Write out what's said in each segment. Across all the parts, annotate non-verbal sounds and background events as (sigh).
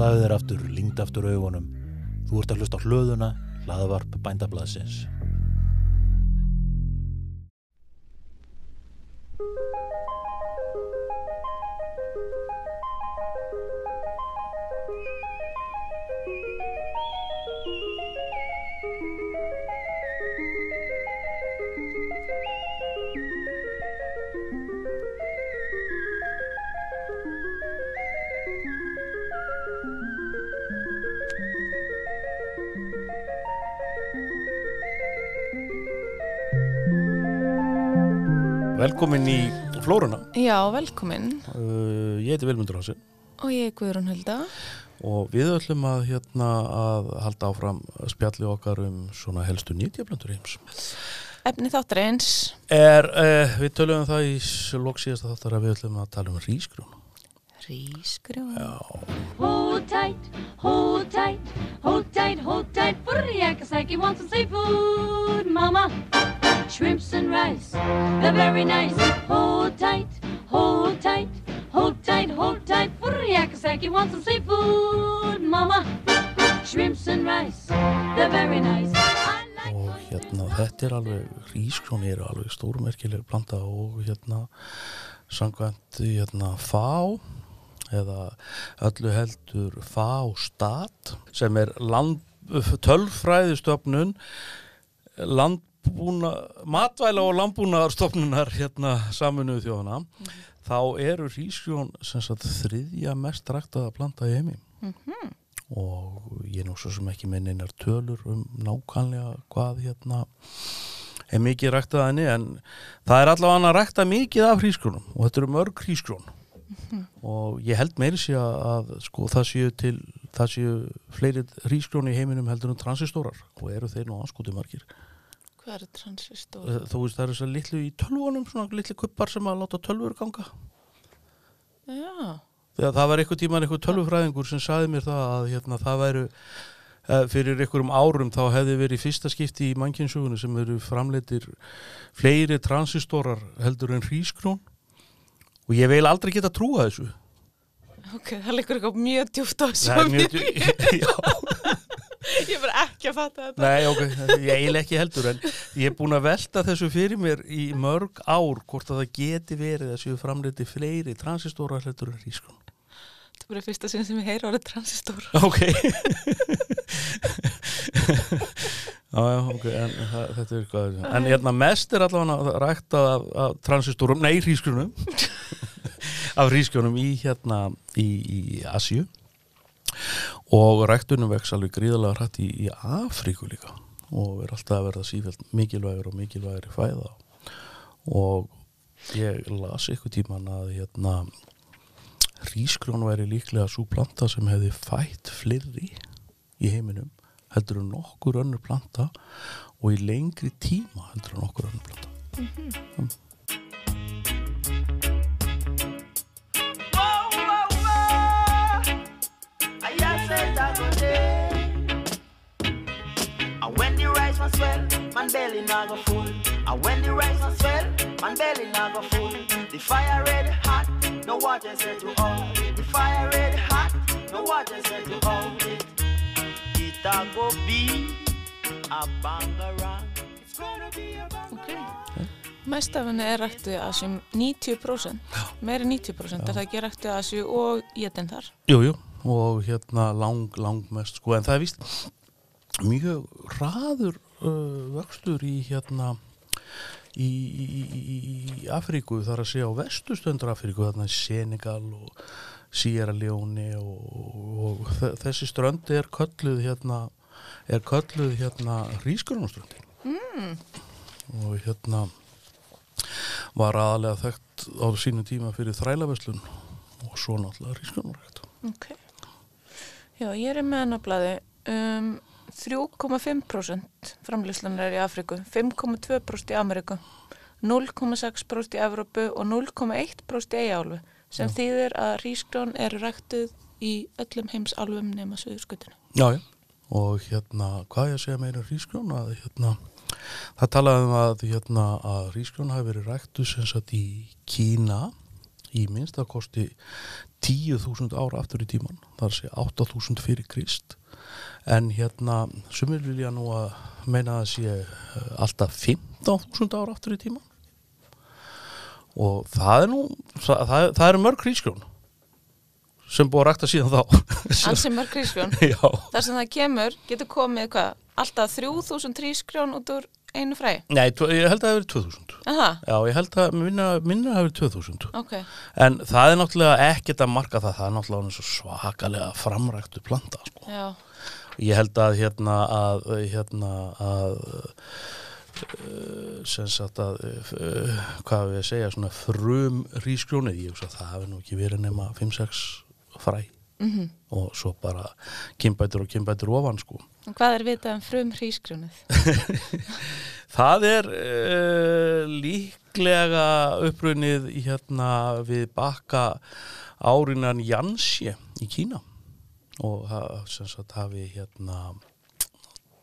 Slaðu þér aftur, lingd aftur augunum. Þú ert að hlusta á hlöðuna, hlaðavarp bændablaðsins. Í Flóruna. Já, velkomin Uh, ég heiti Vilmundur Hási og ég er Guðrún Hulda. og við ætlum að, hérna, að halda áfram spjalli okkar um svona helstu nýtjablöndur heims. Efni þáttar eins, Er, uh, við tölum það í lók síðasta þáttar að við ætlum að tala um rísgrún. rísgrjón. Hold tight, hold tight, hold tight, hold tight. Furriakasaki wants some seafood, mama. Shrimps and rice, they're very nice. Hold tight, hold tight, hold tight, hold tight. Furriakasaki wants some seafood, mama. Shrimps and rice, they're very nice. Like Og hérna, þetta er alveg, rísgrún eru alveg stórmerkileg planta og hérna, sangvænt, hérna, fá eða öllu heldur fástat sem er land, tölfræðistofnun landbúna, matvæla og landbúnaðarstofnunar hérna saminuðu þjóðana þá eru rísjón sem sagt þriðja mest ræktaða planta í heimi. Og ég er nú svo sem ekki með einar tölur um nákvæmlega hvað hérna er mikið ræktað henni en það er allavega að rækta mikið af hrísgrjónum og þetta eru mörg hrísgrjón. Og ég held meiri sé að sko það séu til það séu fleiri hrísgrjón í heiminum heldur um transistórar og eru þeir nú anskúti margir Hvað er transistor? Eh, þú veist það eru þessar litlu í tölvunum svona litlu kuppar sem að láta tölvur ganga. Já, þegar það var einhver tíman einhver tölvufræðingur sem saði mér það að hérna, það væru eh, fyrir einhverjum árum þá hefði verið fyrsta skipti í mannkynnsugunni sem eru framleitir fleiri transistórar heldur en hrískrón og ég vil aldrei geta trúa þessu. Ok, það liggur eitthvað mjög djúft á þessu. Mjög, (laughs) já, Ég er bara ekki að fatta þetta. nei, ok, ég eiginlega ekki heldur en ég er búin að velta þessu fyrir mér í mörg ár hvort að það geti verið að séu framleiti fleiri transistórar heldur en hrískrón Þetta er bara fyrsta sinn sem ég heyra orðið transistor. Ok. (laughs) Já, já, ok en það, þetta er hvað en hérna mest er allavega rækt af, af transistórum, nei, hrísgrunum (laughs) af hrísgrunum í hérna í, í Asju og ræktunum vex alveg gríðalega hrætt í, í Afríku líka. Og er alltaf að verða sífælt mikilvægur og mikilvægri fæða. Og ég las eitthvað tíman að hérna hrísgrjón væri líklega svo planta sem hefði fætt fleiri í heiminum heldur en nokkur önnur planta og í lengri tíma heldur en nokkur önnur planta. And rice was swell, man belly now go full. And when the rice was swell, man belly now go full. The fire red hot, no water set to hold. The fire red hot, no water set to hold it. It a go be a bangarang. It's gonna be a bangarang. Mest af henni er ræktið að sem 90%, meiri 90% er það ekki ræktið að sem og ég þar. Jú, jú, og hérna lang, lang mest sko, en það er víst mjög hraður uh, vöxtur í hérna í, í, í, í Afríku þar að segja á vestustöndur Afríku þarna í Senegal og Sierra Leone og, og þe- þessi strönd er kölluð hérna er kölluð hérna Rískurunaströndin mm. og hérna var aðalega þekkt á sínum tíma fyrir þrælaverslun og svo náttúrulega Rískurunarækt Ok. Já, ég er með hennablaði um 3,5% framlýslunar er í Afriku, 5,2% í Ameríku, 0,6% í Evrópu og 0,1% í Eyjálfu sem þýðir að rísgrjón eru ræktuð í öllum heims álfum nema Suðurskutinu. Já, já. Og hérna, hvað ég að segja meira um hrísgrjón að hérna, það talaði um að hérna að hrísgrjón hafi verið ræktu sem sagt í Kína í minnsta kosti 10.000 ára aftur í tíman, það er að segja 8.000 fyrir Krist en hérna sumir vilja nú að meina að sé eh, alltaf 15.000 ára aftur í tíman og það er nú það, það, það eru mörg hrísgrjón sem búið að rækta síðan þá (laughs) Ansi mörg. Já, Þar sem það kemur, getur komið hvað, alltaf 3000 hrísgrjón út úr einu fræði. nei, ég held að það hefur 2000 Aha, Já, ég held að minna, minna hefur 2000 ok. En það er náttúrulega ekkert að marka það, það er náttúrulega svakalega framræktu planta, sko. Já, Ég held að hérna að, hérna að, uh, sem sagt að, uh, hvað við segja, svona frum rísgrjónið, ég hugsa að það hefur nú ekki verið nema 5-6 fræ mhm. og svo bara kimbætur og kimbætur ofan, sko. Og hvað er vitað um frum hrísgrjónið? (laughs) Það er uh, líklega upprunnið hérna við bakka árinan Jansje í Kína og sem sagt hafi hérna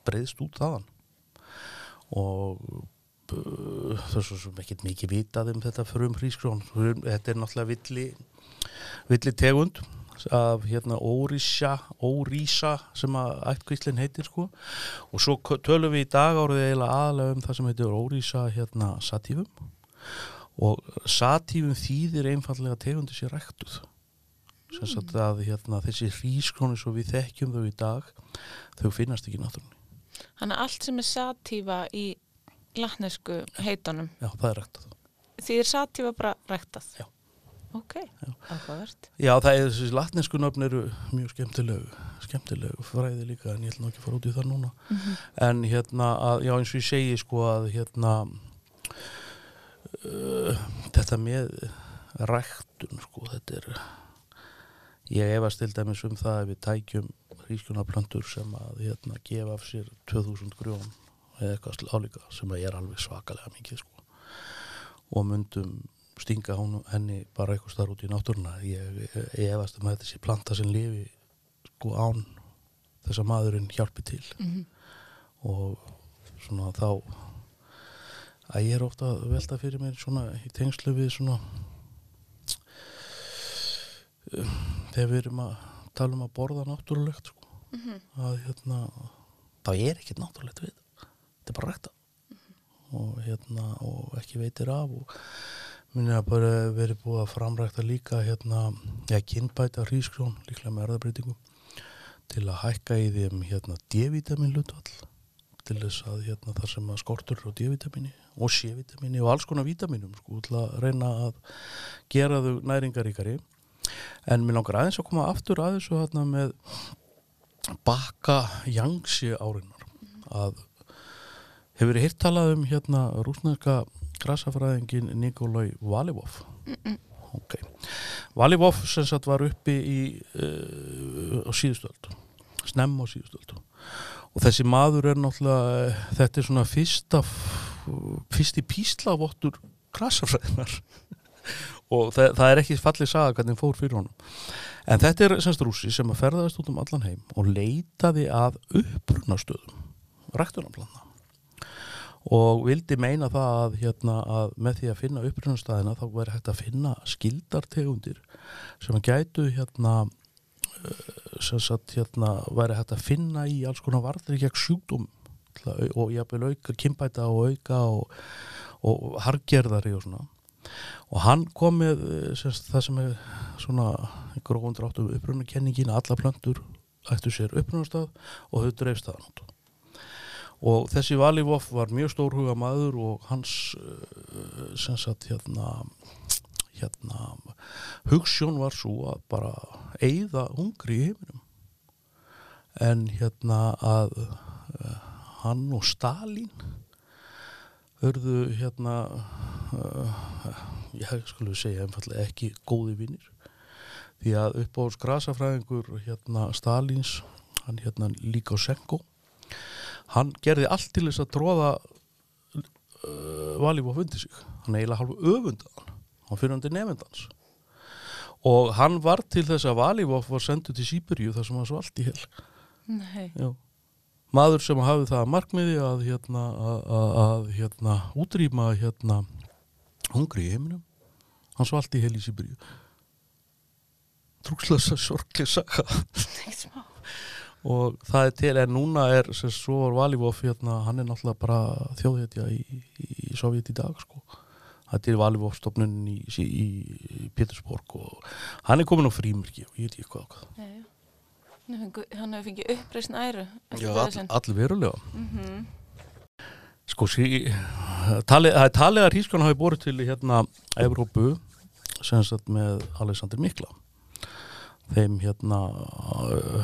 breyðst út þaðan. Og svo sem ekkert mikið vitað um þetta frum hrísgrón þetta er náttúrulega villi villi tegund af hérna órísa, órísa sem að ættkvíslinn heitir sko. Og svo tölum við í dag árið eiginlega aðalega um það sem heitir órísa hérna satífum. Og satífum þýðir einfallega tegundi sér ræktuð sem sagt að hérna þessi hrískrónu svo við þekkjum þau í dag þau finnast ekki náttúrulega Þannig að allt sem er satífa í latnesku heitunum, já það er ræktuð því er satífa bara ræktað? Já. Ok, áhugavert. Já, það er þessi latnesku nöfn eru mjög skemmtilegu, skemmtilegu fræði líka en ég ætla nú ekki að fara út í það núna. En hérna, að, já eins og ég segi sko að hérna uh, þetta með ræktun sko, þetta er ég efast til dæmis um það ef við tækjum hrískunaplöntur sem að hérna gefa af sér 2000 grjón eða eitthvað álíka sem að er alveg svakalega mikið sko. Og myndum stinga hún, henni bara eitthvað starf út í náttúruna. Ég, ég efast um að sé planta sem lifi sko án þess að maðurinn hjálpi til. Og svona þá að ég er ofta velta fyrir mér svona í tengslu við svona þegar við erum að tala um að borða náttúrulegt sko. að hérna þá er ekkert náttúrulegt við þetta er bara rækta og hérna og ekki veitir af og minni að bara verið búið að framrækta líka hérna, já, kynbæta hrískrjón, líklega með erðabreitingum til að hækka í þeim hérna D-vitamin hlutvall til þess að hérna þar sem að skortur á D-vitamini og C-vitamini og alls konar vitaminum sko til að reyna að gera þau næringaríkari en mér langar aðeins að koma aftur að þessu hérna með bakka jangsi árinar að hefur verið hirt talað um hérna rúsneska grasafræðingin Nikolai Valivov ok. Valivov sem sagt var uppi í uh, á síðustöld snemm á síðustöld og þessi maður er náttúrulega eh, þetta er svona fyrsta fyrsti píslavottur grasafræðinar og það, það er ekki fallið saga hvernig fór fyrir honum. En þetta er semst rússi sem að ferðast út um allan heim og leitaði að upprunastöðum ræktunarplana og vildi meina það að, hérna, að með því að finna upprunastæðina þá væri hægt að finna skildartegundir sem að gætu hérna eh, sem sagt hérna væri hægt að finna í alls konar varðri gegn au- og jafnvel auka kynbæta og auka og, og hargerðari og svona og hann kom með eh, sem sagt, það sem er svona einhver óundráttu upprunakenningin að alla plöntur ættu sér upprunastað og þau dreifst það nút og þessi Valivov var mjög stórhuga maður og hans sem sagt hérna hérna hugssjón var svo að bara eigða hungri í heiminum. En hérna að uh, hann og Stalin örðu hérna uh, ég skulle segja einfallega ekki góði vinnir því að upp á skrasafræðingur hérna Stalins hann hérna Líkosenko hann gerði allt til þess að tróða uh, Valivov undir sig. Hann eiginlega halvu öfundan hann. Fyrir hann til nefndans og hann var til þess að Valivov var sendur til Sýberíu þar sem hann svo allt í hel. Maður sem hafði það að markmiði að hérna, að, að, að hérna, útrýma hérna, hungri í heiminum hann svalti í hel í Sibíu trúkslega sorglega saga og það er til en núna er sem svo Valivov hérna, hann er náttúrulega bara þjóðhetja í, í, Sovjet í dag sko. þetta er Valivov stofnun í, í, í Petersborg og hann er komin á frímerki og ég veit ekki hvað. Hann hefur fengið- Hann uppreisn æru Já, all, sinn. all verulega Mhm. sko sí, tali, það er talið að hrískjón hafi borið til hérna Evrópu sem sagt með Alexander Mikla þeim hérna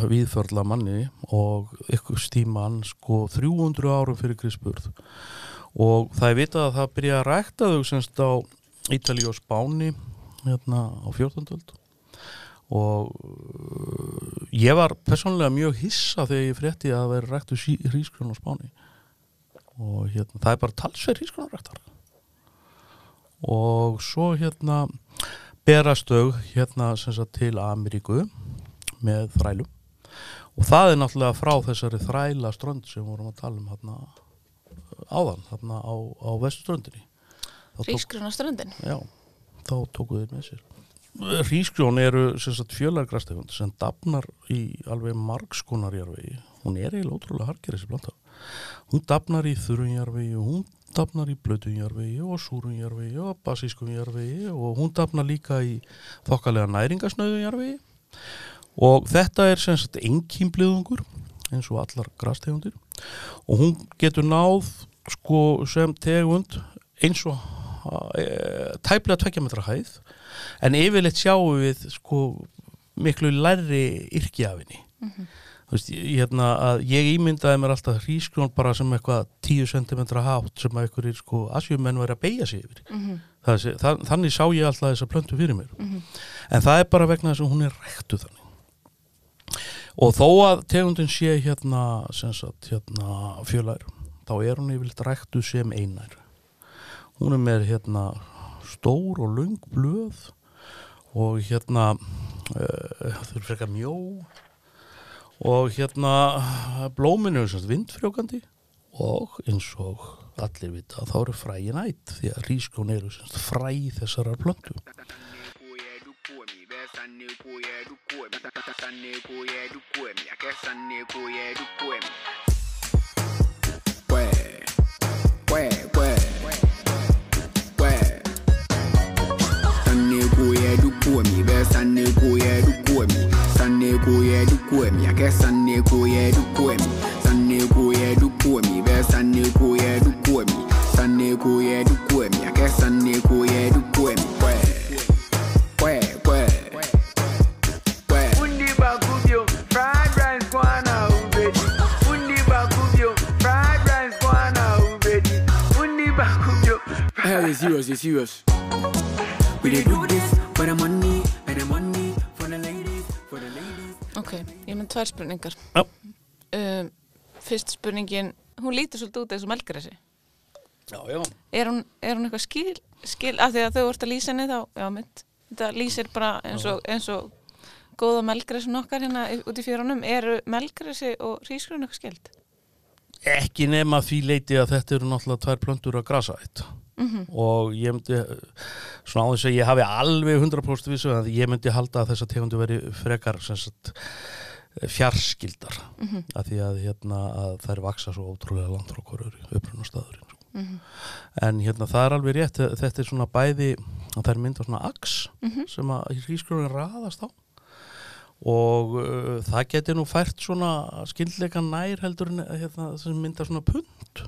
viðförla manni og ykkur stíman sko 300 árum fyrir Krispurð og það er vitað að það byrja að rækta þau semst á Ítali og Spáni hérna á 14. öld. Og uh, ég var persónulega mjög hissa þegar ég frétti að það væri ræktu hrískjón á Spáni. Og hérna, það er bara talsverð hrísgrunarræktar og svo hérna berastau hérna sem sagt til Ameríku með þrælum og það er náttúrulega frá þessari þræla strönd sem vorum að tala um hérna áðan, hérna á, á tók- Rísgrunna ströndin. Já, þá tóku þeir með sér. Hrísgrjón eru sem sagt fjölargrastegund sem dafnar í alveg margskonarjarvegi. Hún er eiginlega ótrúlega harkir þessi blanda. Hún dafnar í þurrunjarvegi, hún dafnar í blötunjarvegi og súrunjarvegi og basískunjarvegi og hún dafnar líka í þokkalega næringasnöðunjarvegi og þetta er sem sagt engkýmbliðungur eins og allar grastegundir. Og hún getur náð sko sem tegund eins og e, tæplega tvekja metra hæð. En yfirleitt sjáum við sko miklu lærri yrkjafinni þú veist, ég, hérna, að ég ímyndaði mér alltaf hrískrjón bara sem eitthvað 10 cm hátt sem að einhverjir sko asjumenn væri að beigja sig yfir. Mhm. það, sé- það, þannig sá ég alltaf þessa plöntu fyrir mér. En það er bara vegna þess að hún er rektu þannig. Og þó að tegundin sé hérna, sagt, hérna fjölær, þá er hún yfirleitt rektu sem einar hún er með hérna stór og löng blöð og hérna uh, þau eru frekar mjó og hérna blóminu er vindfrjókandi og eins og allir vita þá eru fræin ætt því að rískjón eru sanne koye dukuemi ake sanne be sanne koye dukuemi sanne koye kwe kwe kwe kwe undi bakubyo fried rice kwana ubedi. Undi bakubyo fried rice kwana ubedi. Undi bakubyo Hey, serious, serious. We do this. Tvær spurningar. Já. Um, fyrst spurningin, hún lítur svolítið út eins og melgræsi. Já, já. Er hún, er hún eitthvað skil, skil, af því að þau vart að lýsa henni þá, já mynd, þetta lýsir bara eins og, eins og góða melgræsin okkar hérna út í fjörunum. Eru melgræsi og hrísgrun eitthvað skild? ekki nema því leiti að þetta eru náttúrulega tvær plöntur að grasa eitt og ég myndi svona á þess að ég hafi alveg 100% vissu að ég myndi halda að þessa tegundu veri frekar sem sagt fjarskildar. Af því að hérna að þær vaksa svo ótrúlega langt frá hverju upprunna staðurinn sko. en hérna það er alveg rétt þetta er svona bæði að þær mynda svona aks sem að hrísgrjónin raðast á. Og uh, það geti nú fært svona skildleika nær heldur hérna, sem mynda svona pund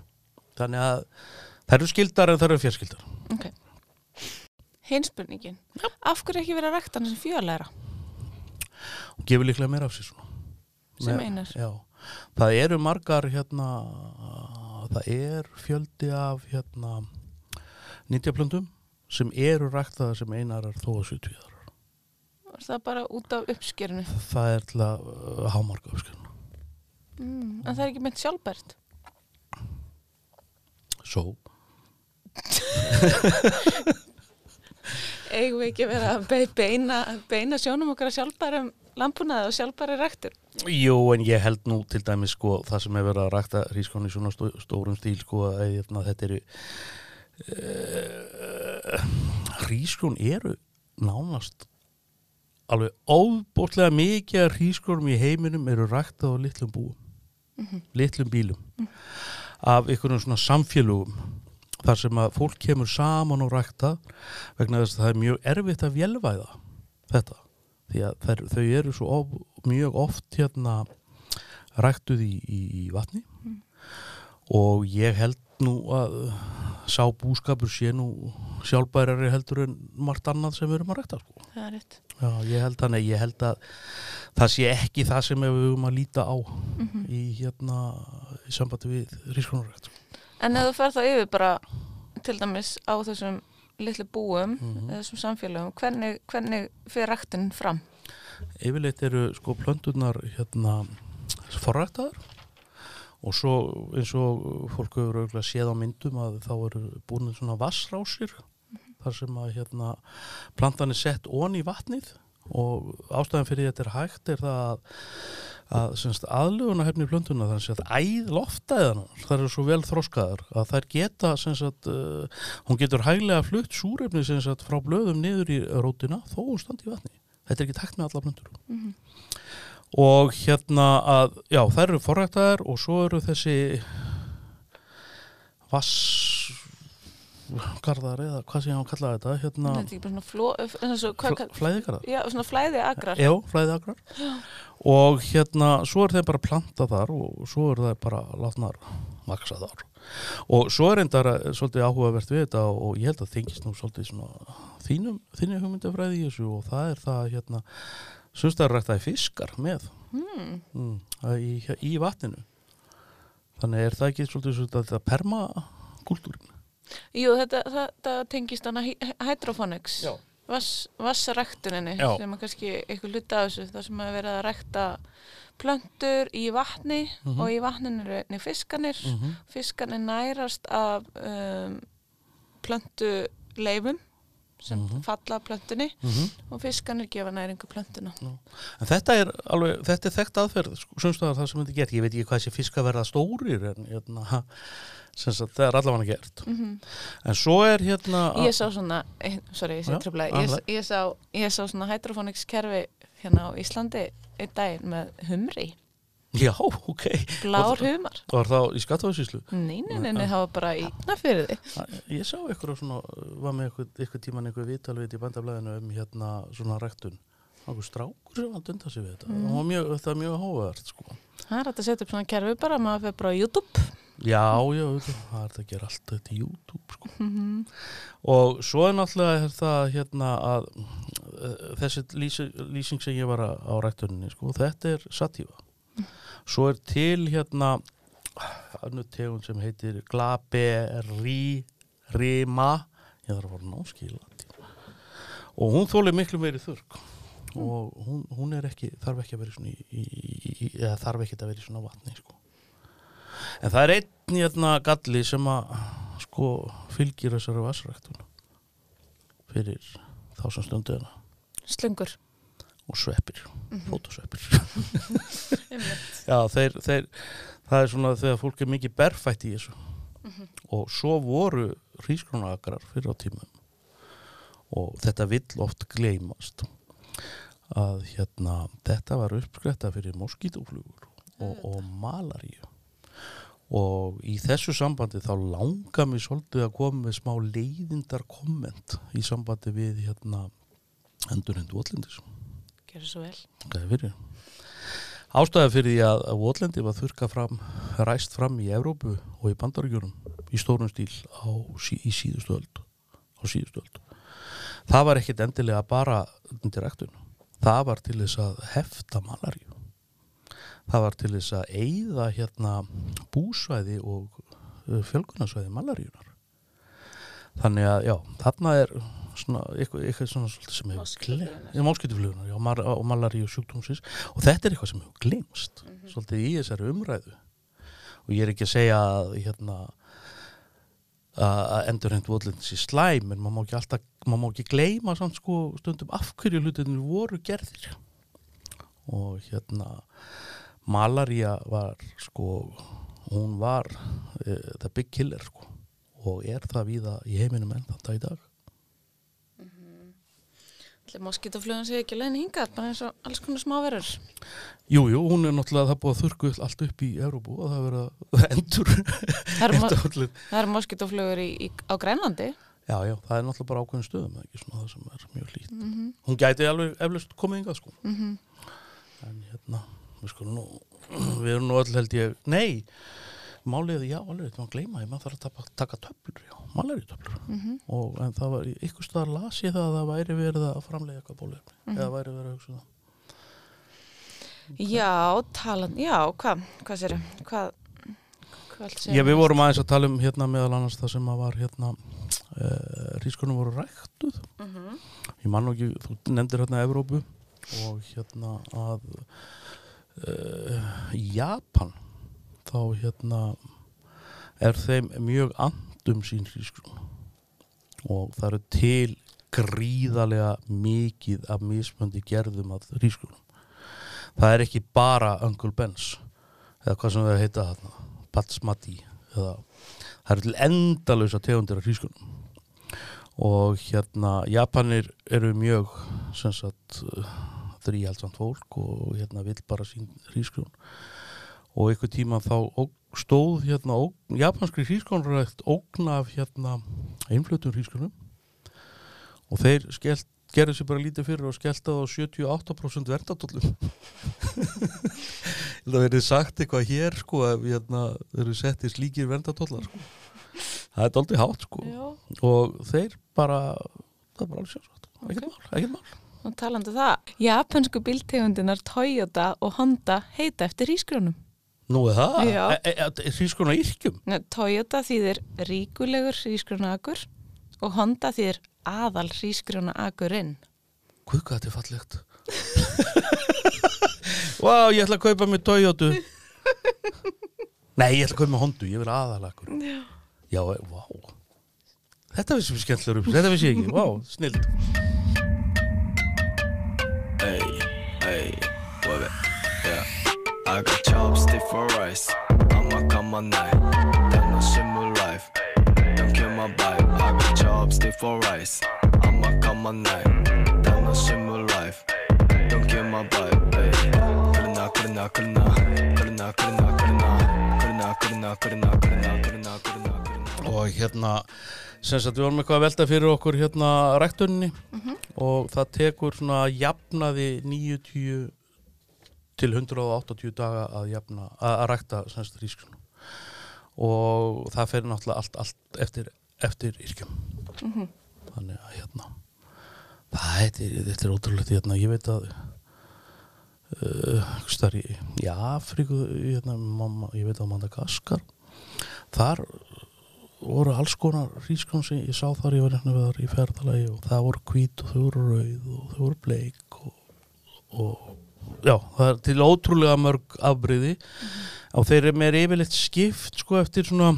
þannig að þær eru skildar en þær eru fjarskildar. Ok. Hinn spurningin, af hverju ekki verið að rækta hann sem fjölæra? og gefur líklega meira af sér svona Sem einar? já, það eru margar hérna það er fjöldi af hérna nýtjaplöndum sem eru ræktaða sem einarar þó að 70 ára Er það bara út af uppskerinu? það er til að uh, hámarka uppskjörn Mm, en það er ekki meint sjálfbært. svo (laughs) Eigum við ekki verið að be- beina, beina sjónum okkar sjálfbærum lampunaði og sjálfbæri ræktur? Jú, en ég held nú til dæmis sko það sem hefur verið að rækta hrískon í svona stó, stórum stíl sko að þetta eru uh, hrísgrón eru nánast alveg óbútlega mikið af hrísgrónum í heiminum eru ræktað á litlum búum litlum bílum af einhvern svona samfélugum þar sem að fólk kemur saman og rækta vegna þess að það er mjög erfitt að vélvæða þetta því að þær, þau eru svo of, mjög oft hérna ræktuð í, í, í vatni og ég held nú að sá búskapur sé nú sjálfbærari heldur en margt annað sem við erum að rækta sko. það er rétt. Já, ég held að, nei, ég held að það sé ekki það sem við höfum að líta á í hérna í sambandi við rískonarrækt sko. En ef þú fer það yfir bara til dæmis á þessum litlu búum, Mhm. þessum samfélögum, hvernig, hvernig fyrir ræktin fram? Yfirleitt eru sko plönturnar hérna forræktaðar og svo eins og fólk hefur auðvitað séð á myndum að þá eru búin svona vassrásir þar sem að hérna plantan er sett ón í vatnið og ástæðan fyrir þetta er hægt er það að, að semst, aðluguna hefni plöntuna þannig að æð loftæðan það eru svo vel þroskaðar að þær geta semst, uh, hún getur hæglega flutt súrefni semst, frá blöðum niður í rótina þó hún standi í vatni. Þetta er ekki takt með alla plöntur. Og hérna að já þær eru forræktaðar og svo eru þessi vassgarðar eða hvað sem ég á að kalla þetta hérna svona fló, og, hvað, fl flæðigarðar? Já, svona flæði agrar. Já, flæðiagrar og hérna svo er þeim bara planta þar og svo er það bara látnar vaksa þar. Og svo er endar svolítið áhugavert við þetta og ég held að þengist nú svolítið svona þínum, þínum hugmyndafræði í þessu og það er það hérna semst að ræktaði fiskar með. Hmm. mm, í, í vatninu. Þannig er það ekki svolítið svolítið að þetta permakúltúrin Jú, þetta, þetta tengist hana hy- hydroponics. Vass, vassræktuninni Já. sem er kannski eitthvað hluta af þessu þar sem er verið að rækta plöntur í vatni Mhm. og í vatninu eru einnig fiskanir mm -hmm. fiskanir nærast af um, plöntuleifum sem Mhm. falla af plöntunni og fiskanir gefa næringu plöntuna En þetta er alveg, þetta er þekkt aðferð sumstaðar það sem þetta er gert, ég veit ekki hvað þessi fisk að verða stórir en hérna sagt, það er allavega gert. Mm en svo er hérna Ég sá svona, eh, sorry, ég sé Já, tröfla ég, ég, ég sá svona hydroponics kerfi hérna á Íslandi einn daginn með humri, já, ok. Blár humar. Var það í skattafæsíslu? Nei, nei, nei, nei, það var bara í fyrir þig. Ég sá ykkur svona, var með ykkur tíman ykkur viðtalveit í bandablaðinu um hérna svona ræktun. Okkur strákur sem var að dunda sig við þetta. Mm. var mjög, þetta er mjög hóverð sko. Það er að setja upp svona kerfi bara, maður fyrir bara YouTube já, já, það er að gera allt þetta í YouTube sko. Mhm. og svo er náttúrulega það hérna að uh, þessi lýsing, sem ég var á ræktuninni sko, þetta er satífa svo er til hérna annu tegund sem heitir glaberrima ég þarf að fara náskila og hún þólir miklu meiri þurrk og hún, hún er ekki þarf ekki að vera í í, í, þarf ekki að vera í svona vatni sko. En það er einn hérna galli sem að sko fylgir þessari vassræktun fyrir þá sem stundu hana Slungur og sveppir, fótosveppir. (laughs) Já þeir, þeir það er svona þegar fólk er mikið berfætt í þessu. Og svo voru hrískrónagrar fyrir á tímum. Og þetta vill oft gleymast. Að hérna þetta var uppskretta fyrir moskítoflugur og, og malaríu og í þessu sambandi þá langar mér svolítið að koma með smá leiðindar komment í sambandi við hérna endurhendu votlendis. Gerðu svo vel. Hvað er fyrir. Ástæða fyrir því að, votlendi var þurka fram ræst fram í Evrópu og í bandaríkjunum í stórum stíl á, í síðustu öld á síðustu öld. Það var ekkit endilega bara undir rektun það var til þess að hefta malaríu það var til þess að eyða hérna búsvæði og uh, fjölgunarsvæði malaríunar þannig að já, þarna er svona eitthvað, eitthvað svona sem hefur máskýtuflugunar já, mar og malaríu sjúkdómsins. Og þetta er eitthvað sem hefur glimst svolítið í þessari umræðu. Og ég er ekki að segja að hérna að endurhend votlendis í slæm en maður má ekki alltaf, maður má ekki gleyma samt sko stundum af hverju hlutinir voru gerðir. Og hérna malaría var sko hún var uh, the big killer sko og er það víða í heiminum enn þetta í dag. Allir moskítoflugan sé ekki leiðin hingað, bara eins og alls konar smáverur. Jú, jú, hún er náttúrulega það er búið að þurrku allt upp í Európu og það er verið að (laughs) endur Það eru mo- endurútlit. það eru moskítoflugur í, í, á Grænlandi. Já, já, það er náttúrulega bara ákveðin stöðum ekki svona það sem er mjög lít Hún gæti alveg eflust komið yngað sko. Mm en hérna, sko nú (clears throat) við erum nú öll held ég, nei málið, já, alveg, þetta var að gleyma ég maður þarf að taka, taka töflur, já, maleri töflur Mhm. og en það var, ykkur staðar las ég það að það væri verið að framlega eitthvað bólefni Mhm. eða væri verið að hugsa um það Já, talan, já, hvað, hvað sér Hvað, Já, við vorum aðeins að tala um hérna meðal annars það sem að var hérna uh, rískunum voru ræktuð Mhm. ég man nú ekki, þú nefndir hérna Evrópu og hérna að uh, Japan. Þá hérna er þeim mjög andum sín rískunum og það eru til gríðarlega mikið af mismöndi gerðum af rískunum það er ekki bara Uncle Ben's eða hvað sem það að heita þarna Batsmati eða það eru til endalösa tegundir af hrískunum og hérna Japanir eru mjög sem sagt þrýhaldsamt fólk og hérna vill bara sín hrískrun og einhver tíma þá stóð hérna japanskri hrískrunrækt ógna af hérna einflutum hrískrunum og þeir skellt gerðu sér bara lítið fyrir og skellt það á 78% verðatóllum Það verið sagt eitthvað hér sko að hérna, þeir eru settið slíkir verndatóllar sko. Það er doldið hátt sko. Já, og þeir bara það er bara alveg sjálfsagt, ekkert mál, ekkert mál og talandi um það. Japansku bíltegundinar Toyota og Honda heita eftir hrísgrjónum. Nú er það, Já. e, e, e, hrískona yrkjum Nei, Toyota þýðir ríkulegur hrísgrjónaakur og Honda þýðir aðal hrísgrjónaakurinn. Hvað hvað þetta er fallegt Vá, ég ætla að kaupa mér Toyota Nei, ég ætla að kaupa mér Hondu, ég vil aðalakur Já, Já, e, vá Þetta vissum við skemmtilegur upp, þetta vissi ég ekki, vá, snild for rice. I'ma come on night. Then no shimmer life. Don't kill my vibe. I got chopstick for rice. I'ma come on night. Then no shimmer life. Don't kill my vibe. Hey. 그러나 그러나 그러나 그러나 그러나 그러나 그러나 그러나 그러나 그러나 그러나 그러나 그러나 og hérna sem sagt við vorum eitthvað að velta fyrir okkur hérna ræktunni og það tekur svona jafnaði 90 til 180 daga að jafna að, að rækta rískunum og það fer náttúrulega allt, allt eftir, eftir yrkjum þannig að hérna það er, þetta er ótrúlegt hérna, ég veit að uh, starf í, í Afríku hérna, mamma, ég veit að Madagaskar þar voru alls konar rískrón sem ég sá þar ég var hérna við þar í ferðalagi og það voru hvít og þau voru rauð og þau voru bleik og, og já, það er til ótrúlega mörg afbriði og þeir eru með yfirleitt skipt sko eftir svona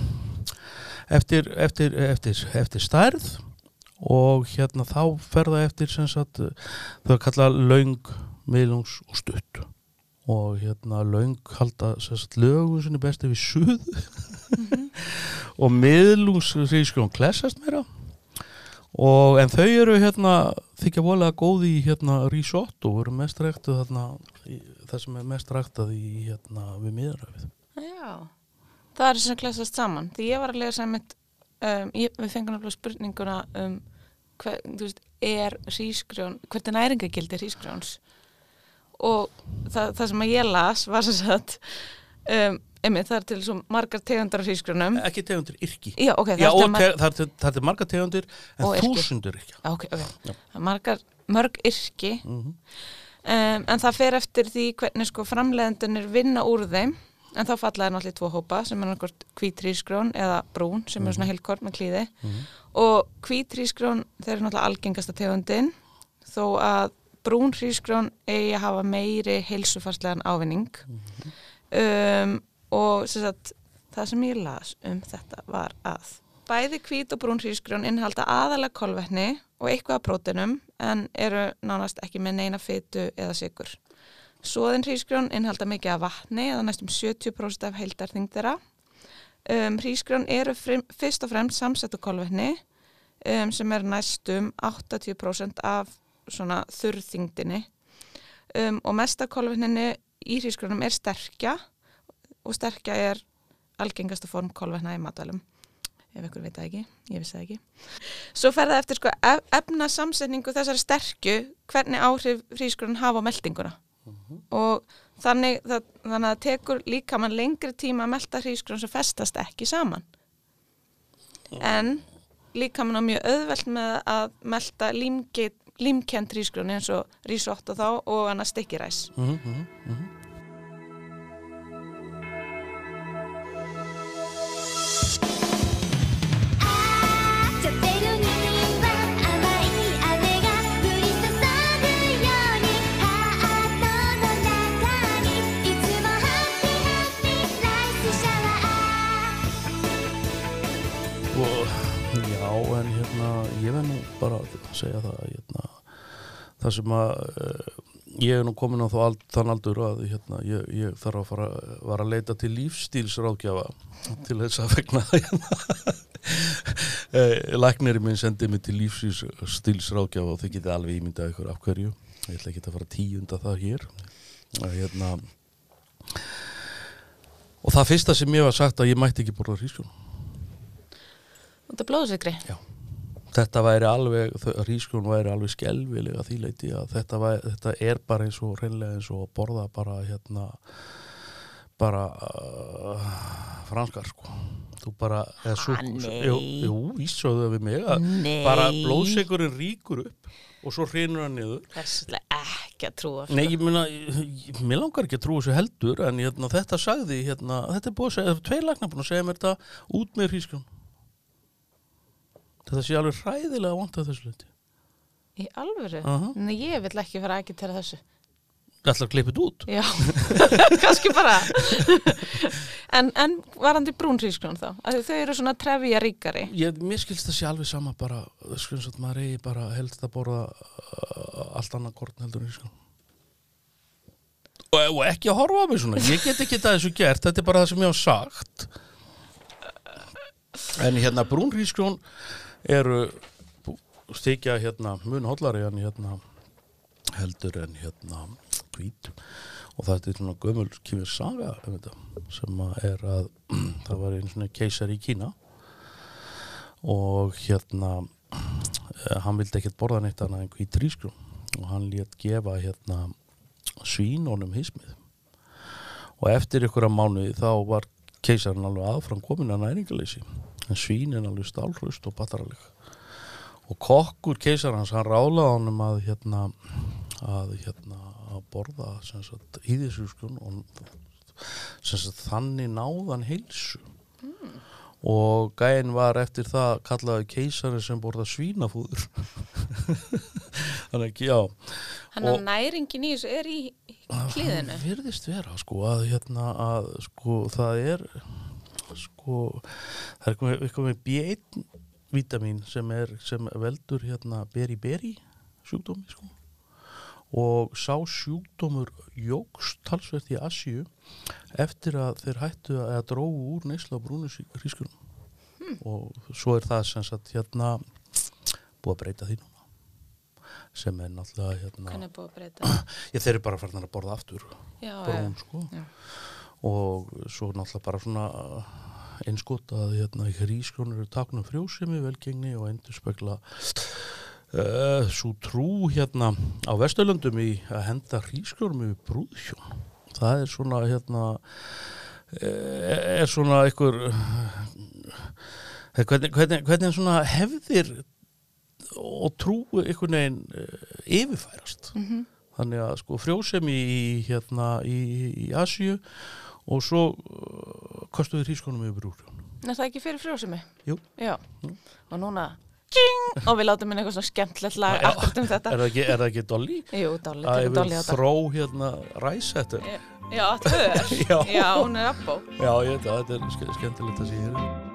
eftir, eftir, eftir, eftir stærð og hérna þá ferða eftir sem sagt þau að kalla löng, miðlungs og stutt. Og hérna löng halda sem sagt lögun sinni besti við suð og miðlungsrískrón klessast meira og en þau eru hérna þykja volega góði í hérna risotto eru mest ræktuð þarna í, það sem er mest ræktað í hérna við miðröfið Já, það er sem klessast saman. Því ég var að lesa mitt, um, ég, við fengum náttúrulega spurninguna um hver, veist, er hrísgrjón, hvert er næringagildi hrísgrjóns? Og það, það sem að ég las var sem sagt, um, einmitt, það er til svo margar tegundar af hrísgrjónum. ekki tegundir yrki. Já, ok, það Já, er mar- te, það, er, til- það er marga tegundir en Og þúsundur yrkja. Já, ok, ok. Það er margar, mörg yrki. Mhm. Um, en það fer eftir því hvernig sko framleiðendunir vinna úr þeim. En þá falla það náttúrulega tvo hópa sem er náttúrulega hvítrísgrón eða brún sem er svona heilkort með klíði. Og hvítrísgrón þeir eru náttúrulega algengasta tegundin þó að brún hrísgrón eigi að hafa meiri heilsufarslegan ávinning. Um, og sem sagt, það sem ég las um þetta var að bæði hvít og brún hrísgrjón innihalda aðalega kolvetni og eitthvað af prótenum en eru nánast ekki með neina fytu eða sigur. Svoðin hrísgrjón innihalda mikið af vatni eða næstum 70% af heildarþyngd þeirra. Um, hrísgrjón eru frim, fyrst og fremst samsettu kolvetni um, sem er næstum 80% af svona þurrþyngdinni um, og mesta kolvetninni í hrísgrunum er sterkja og sterkja er algengasta form kolvetna í matvælum. Ef ykkur veit það ekki, ég vissi það ekki. Svo fer það eftir sko ef, efna samsetningu þessari sterkju hvernig áhrif hrísgrunn hafa á meldinguna. Og þannig, það, þannig að það tekur líka mann lengri tíma að melta hrísgrunn sem festast ekki saman. En líka mann á mjög auðvelt með að melta límkend hrísgrunn eins og risotto þá og annað stikkiræs Mhm, mhm, það sem að uh, ég er nú komin á ald, þann aldur að hérna, ég, ég þarf að fara var að leita til lífstílsráðgjafa til þess að vegna (laughs) hérna, eh, lækniri minn sendið mig til lífstílsráðgjafa og þið getið alveg ímyndað ykkur af hverju. Ég ætla ekki að fara tíunda það hér. Að hérna og það fyrsta sem ég var sagt að ég mætti ekki borða hrísjón út af blóðsykri þetta væri alveg, rískjón væri alveg skelvilega því leiti að þetta, væri, þetta er bara eins og reynlega eins og að borða bara hérna bara uh, franskar sko. Þú bara Ah, jú, jú, vísöðu við mig bara blóðsegurinn ríkur upp og svo hrinur hann niður. Þess er ekki að trúa Nei, ég ég- mér langar ekki að trúa þessu heldur en hérna, þetta sagði, hérna, þetta er búið að segja, tveir lagnar búin að segja mér þetta út með hrískjón. Þetta sé alveg hræðilega vant að þessu leiti. í alvöru, Aha. Nei, ég vil ekki fara ekki til þessu Það ætlar að klippa þetta út. já, (laughs) kannski bara en, en varandi brúnrískrón þá Af því þau eru svona trefja ríkari Ég, mér skilst það sé alveg sama bara, eins og maður eigi bara helst að borða uh, allt annað korn heldur en hrískjón. Og, og ekki að horfa á mig svona, ég get ekki það þessu gert, þetta er bara það sem ég hef sagt. En hérna brúnrískjón eru stíkja hérna mun hollari en hérna heldur en hérna hvít. Og þetta er svona gömul kýfir saga um þetta, sem er að (clears throat) það var einu svona keisar í Kína. Og hérna eh, hann vildi ekkert borða neitt annað en hvít rískrún og hann lét gefa hérna svínunum hismið. Og eftir ykkur að mánuði þá var keisarinn alveg aðfram komin að næringaleysi en svínin alveg stálhrust og battaraleg. Og kokkur keisarans hann rálaði honum að hérna að hérna að borða íðisjúskun og sem sagt þannig náðan heilsu. Og gæinn var eftir það kallaði keisari sem borða svínafúður. (laughs) Þannig ekki já. Og- að næringin í þessu er í í klíðinu Það virðist vera sko að hérna að sko það er sko það er eitthvað með B1 vítamin sem er sem veldur hérna beri-beri sjúkdómi sko. Og sá sjúkdómur jógst talsvert í Asíu eftir að þeir hættu að eða drógu úr neysla á brúnu hrískunum og svo er það sem sagt hérna búið að breyta því núna sem er náttúrulega hérna er (clears throat) Já, þeir eru bara farin að borða aftur Já, brún, sko. Já. og svo náttúrulega bara svona einskot að hérna í hrískjónur eru taknum frjósemi, velgengni og endur spekla uh, svo trú hérna á Vesturlöndum í að henda hrískjónum yfir brúðhjón það er svona hérna eh, er svona einhver eh, hvernig, hvernig, hvernig svona hefðir og trú einhvern veginn yfirfærast Mhm. þannig að sko frjósemi í hérna í, í Asíu og svo uh, kostuðu hrískonum yfir úr Er það ekki fyrir frjósemi? Jú. Já, og núna King! og við látum inn eitthvað svona skemmtilegt lag Já. akkurat um þetta er það ekki, er það ekki Dolly? Jú, Dolly, að tökum Dolly á þetta þró hérna ræsettur Já, tvör (laughs) Já. Já, hún er abbó já ég veit að þetta er ske- skemmtilegt að sé hér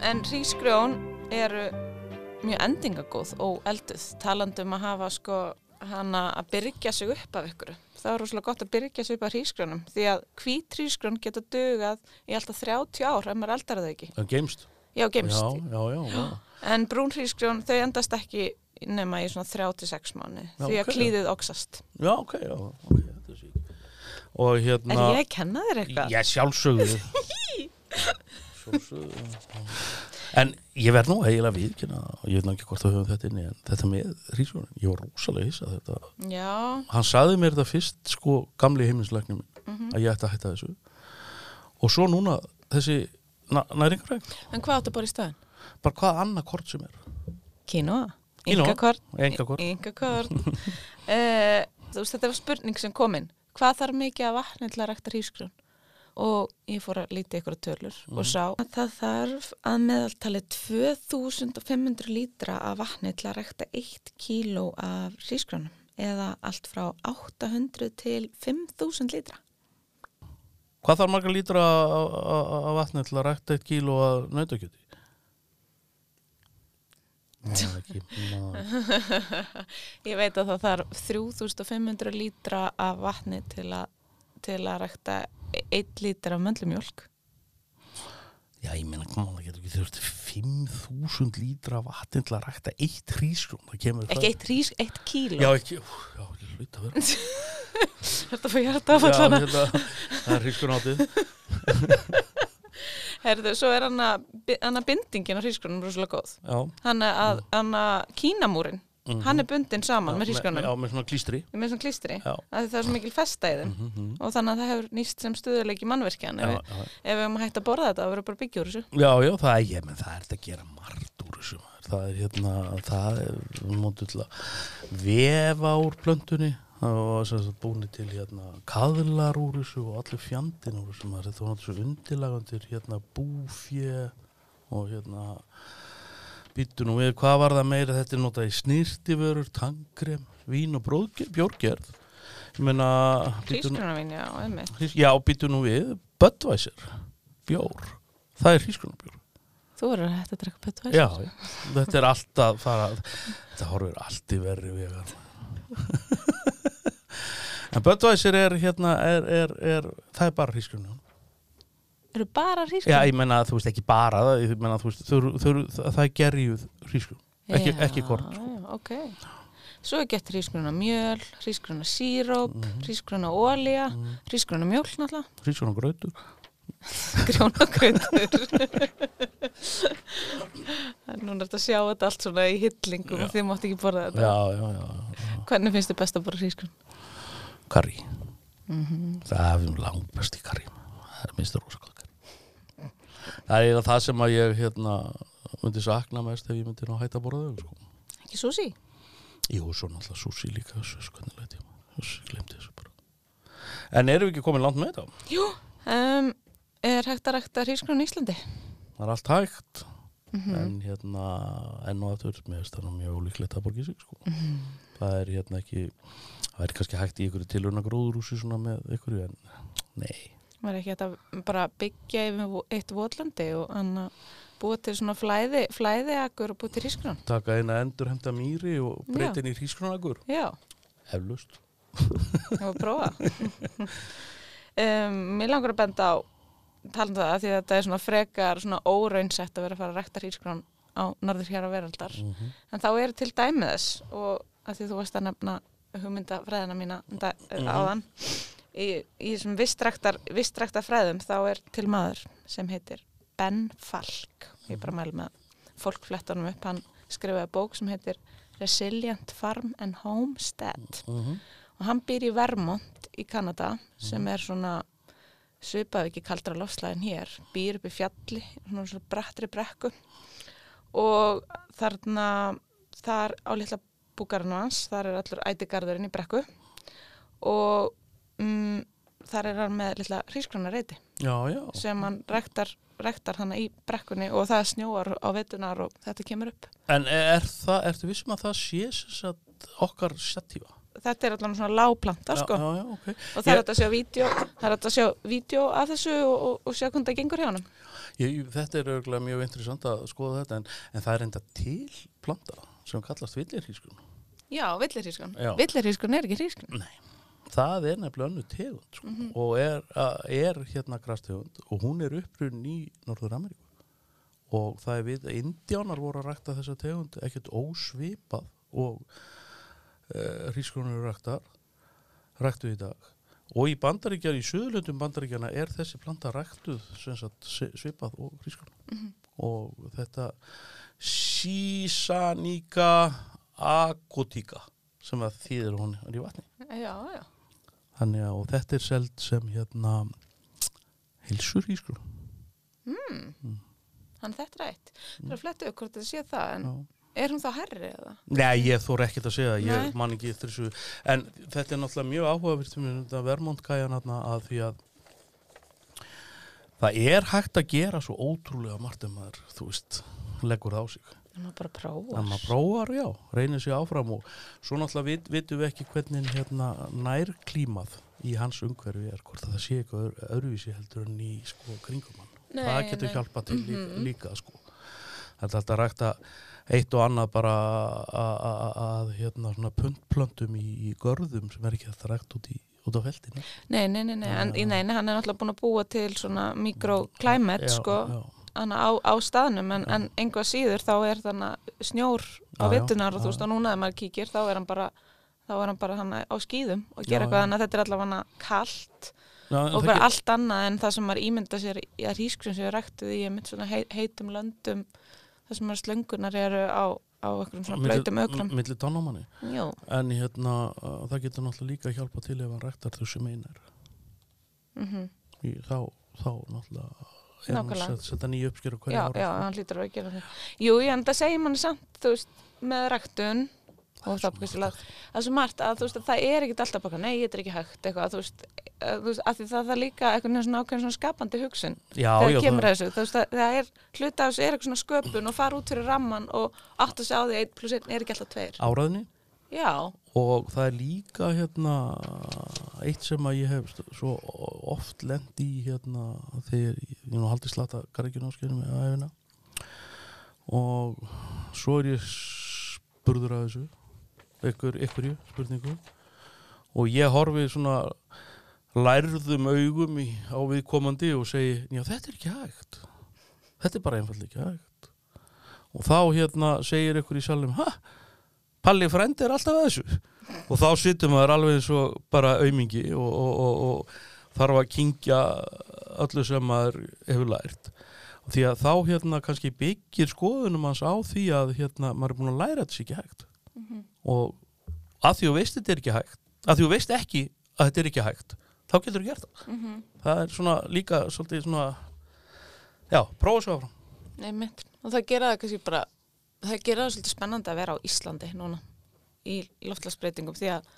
En hrísgrjón eru mjög endingagóð og elduð talandi um að hafa sko hana að byrgja sig upp af ykkur það er rosalega gott að byrgja sig upp af hrísgrjónum því að hvít hrísgrjón geta dugað í alltaf 30 ár ef maður eldar það ekki Það geimst. já, gemst, Já, já, en brún hrísgrjón þau endast ekki nema í svona 36 mánu því að ok. klíðið oxast Já, ok, já, ok. Og hérna... Er ég að kenna þér eitthvað? Já, sjálfsögðu. (laughs) En ég verð nú eiginlega viðkynna, og ég veit ná ekki hvort það höfum þetta inni, en þetta með hrísgjónin, ég var rosalega hissað þetta. Já, Hann saði mér þetta fyrst, sko, gamli heiminslæknum minn, Mhm. að ég ætti að hætta þessu. Og svo núna þessi næringaræk, en hvað áttu bara í staðin? bara hvað annað kort sem er. Quinoa, yngakort. Yngakort uh, þetta var spurning sem kominn Hvað þarf mikið af vatni til að rækta hrísgrjón? Og ég fór að líti ykkur tölur og sá að það þarf að meðaltali 2500 lítra af vatni til að rækta 1 kíló af hrísgrjónum eða allt frá 800 til 5000 lítra. Hvað þarf marga lítra af vatni til að rækta eitt kíló að nautakjöti? Ná, ekki, ná. (laughs) Ég veit að það þarf 3500 lítra af vatni til að, til að rækta 1 lítra af möndlumjólk. Já, ég meina, koma, það getur ekki þurfti 5.000 lítra af vatni til að rækta eitt kemur Ekki 1 hrís, 1 kíló. Já, ekki, já, ekki hlut (laughs) að vera. Þetta fyrir hjarta Já, áfallana. hérna, það er hrísgrún átið. (laughs) Herðu, svo er hann að, að bindingin á hrísgrunum rosalega góð. Já. Hann að, hann að kínamúrin, hann er bundin saman með Já, hrísgrunum. með svona klístri. Með svona. Já. Að það er svo mikil festa í þeim. Og þannig að það hefur nýst sem stuðuleik í mannverkjan. Ef, Já, já. ef við höfum að hætta að borða þetta, það verður bara byggjur þessu. Já, já, það er, ég menn, það er þetta að gera margt úr þessu. Það er hérna, það er, að vefa úr plöntunni og sem sagt búin til hérna kaðlar úr þessu og allir fjandinn úr þessu. maður. Þetta var náttúrulega svo undirlagandir hérna búfjö og hérna býttu nú við, hvað var það meira þetta er notað í snirtiförur, tangrem, vín og bjórgerð. Ég meina, býttu Hrísgrunarvín, já, einmitt. Já, býtu nú við, Budweiser, bjór, það er hrísgrunarbjór. Þú verður hætta að drekka pötu Já, þetta er alltaf fara, þetta horfir allt í verri vegar. (laughs) en Budweiser er hérna, er, er, er, það er bara hrísgrunum. Eru bara Já, hrísgrunarvín? ég menna, þú veist, ekki bara, það, menna, þú veist, þau, þau, það, er gerjuð hrísgrun, ekki, ekki korn. Sko. Já, ok. Svo gett hrísgruna mjöl, hrísgruna síróp, mm Mhm. hrísgruna ólja, mm. hrísgruna mjólk náttúrulega, Hrísgrun og grautur. (laughs) grjónagrautur. Núna er þetta að sjá þetta allt svona í hyllingum og þið mátt ekki borða þetta. Já, já, já, Hvernig finnst þið best að borða hrísgrun? karri. Mhm. Það er langt best í karri. Það er minnst rosa gott karri. Það er það sem að ég hérna, myndi sakna mest ef ég myndi ná hætta að borða þau. Sko. Ekki sushi? Jú, svo náttúrulega sushi líka. En erum við ekki komin langt með þetta? Jú. Um, er hægt að rækta hrísgrun í Íslandi? Það er allt hægt, Mhm. en hérna, enn og aftur, mér finnst það mjög ólíklegt að borga í sig, sko. Mhm. Það er hérna ekki, það er kannski hægt í ykkur tilurna gróðurúsi svona með ykkur, en nei. Var ekki hægt að bara byggja yfir eitt votlandi og búa til svona flæði, flæðiakur og búa til hrísgrun? Taka eina endurhemta mýri og breyta inn í hrísgrunagur. Já. Eflust. Það var að prófa. (laughs) um, mér langar að benda á talandi um það að því að þetta er svona frekar svona óraunsett að vera að fara að rekta hrísgrón á norður hér á veraldar. Mhm. En þá er til dæmi þess og að því þú varst að nefna hugmyndafræðina mína da, áðan í, í vistræktar, vistræktar fræðum þá er til maður sem heitir Ben Falk. Ég bara mælu með að fólk fletta honum upp. Hann skrifaði bók sem heitir Resilient Farm and Homestead Mhm. og hann býr í Vermont í Kanada sem er svona svipaði ekki kaldra lofslæðin hér, býr upp í fjalli, svona svona brattri brekku og þarna, þar á litla búgarinn hans, þar er allur ætigarðurinn í brekku og mm, þar er hann með litla já, sem hann rektar, rektar hana í brekkunni og það snjóar á vetunar og þetta kemur upp. en er það, ertu vissum að það sé sem okkar satífa? Þetta er allan svona lágplanta sko Já, já, ok og það er hægt að sjá vídeo, er af þessu og, og, og sjá hvernig það gengur hjá hann. Þetta er örgulega mjög interessant að skoða þetta en, en það er enda til planta sem kallast villirhísgrun Já, villirhískun. Villirhískun er ekki hrískun. Það er nefnilega önnu tegund sko, og er, að- er hérna grastegund og hún er upprunn í Norður Ameríku og það er við Indjánar voru að rækta þessa tegund ekkert ósvipað og uh, hrísgrunur eru ræktar ræktu í dag. Og í bandaríkjar, í söðlöndum bandaríkjana er þessi planta ræktuð sagt, svipað og hrísgrun og þetta sísaníka agotíka sem að þýðir hún í vatni. Já, já. Þannig að þetta er seld sem hérna hilsur ískur. Hann þetta er eitt. Það er að fletta upp hvort það sé það, en Já. er hún þá herri eða? Nei, ég þór ekkert að segja, ég man ekki þessu, en þetta er náttúrulega mjög áhugavirt gæjan þarna að því að það er hægt að gera svo ótrúlega margt ef maður, þú veist, leggur það á sig. Má bara prófa. En maður prófar, já, reynir sig áfram og svo náttúrulega vit, vitum við ekki hvernig hérna nærklímað í hans umhverfi er, hvort að það sé eitthvað öðru- öðruvísi heldur en í sko kringum hann. Nei, það getur nei. hjálpað til líka, líka sko. Það er alltaf rægt að eitt og annað bara að- hérna svona puntplöntum í, í görðum sem er ekki þetta rægt út, í, út á feldinu. Nei, nei, nei, nei, en í neina, hann er náttúrulega búin að búa til svona mikroklæmet, sko, já. Hana á, á staðnum, en, en einhvað síður þá er þannig snjór á já, vittunar og þú veist, og núna ef maður kíkir, þá er hann bara, þá er hann bara hann á skýðum og Já, gera eitthvað, já. þannig að þetta er allavega kalt Já, og bara ge- allt annað en það sem maður ímynda sér að hrískrun sem er ræktuð í einmitt svona hei, heitum löndum það sem maður slöngunar eru á, á einhverjum svona blöytum ökrum. milli tannámanni Jú, en hérna uh, það getur náttúrulega líka hjálpa til ef hann ræktar þessu meinar mm í, þá, þá náttúrulega setja nýja uppskjör á hverju já, ári já, sko. hann hlýtur að gera það. Jú, en það segir manni samt, þú veist, með ræktun og það er svo margt það að þú veist að það er ekkert alltaf bara, nei, þetta er ekki hægt eitthvað, þú veist, að, því það er líka eitthvað svona ákveðin svona skapandi hugsun já, þegar já, kemur það, að þessu, þú veist að það er hluta af þessu er eitthvað svona sköpun og fara út fyrir ramman og átt að segja á því 1 plus 1 er ekki alltaf 2 áraðni Já, og það er líka hérna eitt sem að ég hef svo oft lent í hérna þegar ég, ég nú haldi slata garðekjunarskjöðum með aðeina og svo er ég spurður að þessu ykkur, ykkurju spurningu. Og ég horfi svona lærðum augum í, á viðkomandi og segi, já þetta er ekki hægt. Þetta er bara einfallega ekki hægt. Og þá hérna segir ykkur í salum, ha, Palli frendi er alltaf að þessu. Og þá sittum maður alveg eins og bara aumingi og, og, og, og þarf að kingja öllu sem maður hefur lært. Og því að þá hérna kannski byggir skoðunum hans á því að hérna maður er búin að læra þessi ekki hægt. Og að því þú veist þetta er ekki hægt að því þú veist ekki að þetta er ekki hægt þá getur þú gert það. Það er svona líka svolítið svona já, prófa svo áfram. Nei, mitt. Og það gera það kannski bara, það gera það svolítið spennandi að vera á Íslandi núna í loftslagsbreytingum því að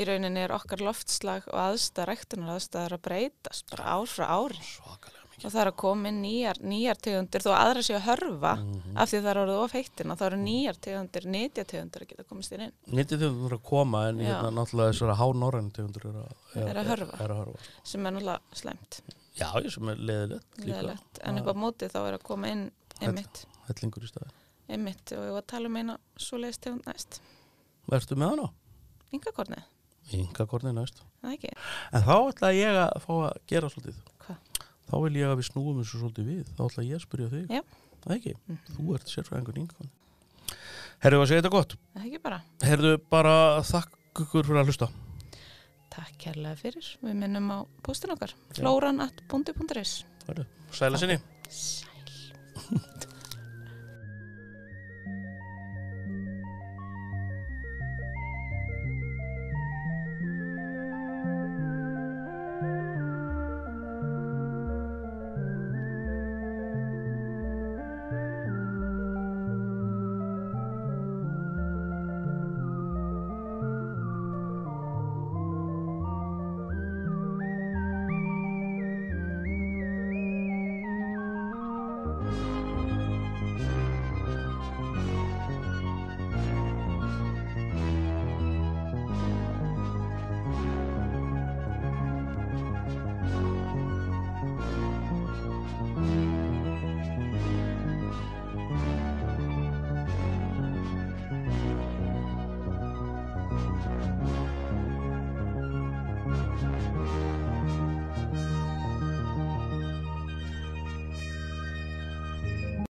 í rauninni er okkar loftslag og aðstæða ræktunar aðstæðar að breytast bara ár frá ári. Og það er að koma inn nýjar, nýjar tegundir þó aðra séu að hörfa Mhm. af því það er orðið of heittina, þá eru nýjar tegundir netjategundir að geta komist inn inn. Nýttið tegundur að koma en hérna náttúrulega þessara hánóræn tegundir er að, Er að hörfa. Er að hörfa. sem er náttúrulega slæmt, Já, sem er leðilegt en upp á móti þá er að koma inn einmitt, Hellingur í staði. Einmitt og ég var að tala um eina svoleiðis tegund næst, Vertu með hana? yngakornið, Inga kornið næst. það ekki En þá ætla ég að fá að gera svolítið. Hvað? Þá vil ég að við snúum þessu svolítið við. Þá ætla ég að spyrja þig. Já. Það ekki? Þú ert sérfræðingur Inga kornið. Herðu að segja þetta gott. það ekki bara Herðu bara þakk ykkur fyrir að hlusta. Takk kærlega fyrir. Við minnum á póstin okkar. Flóran (laughs)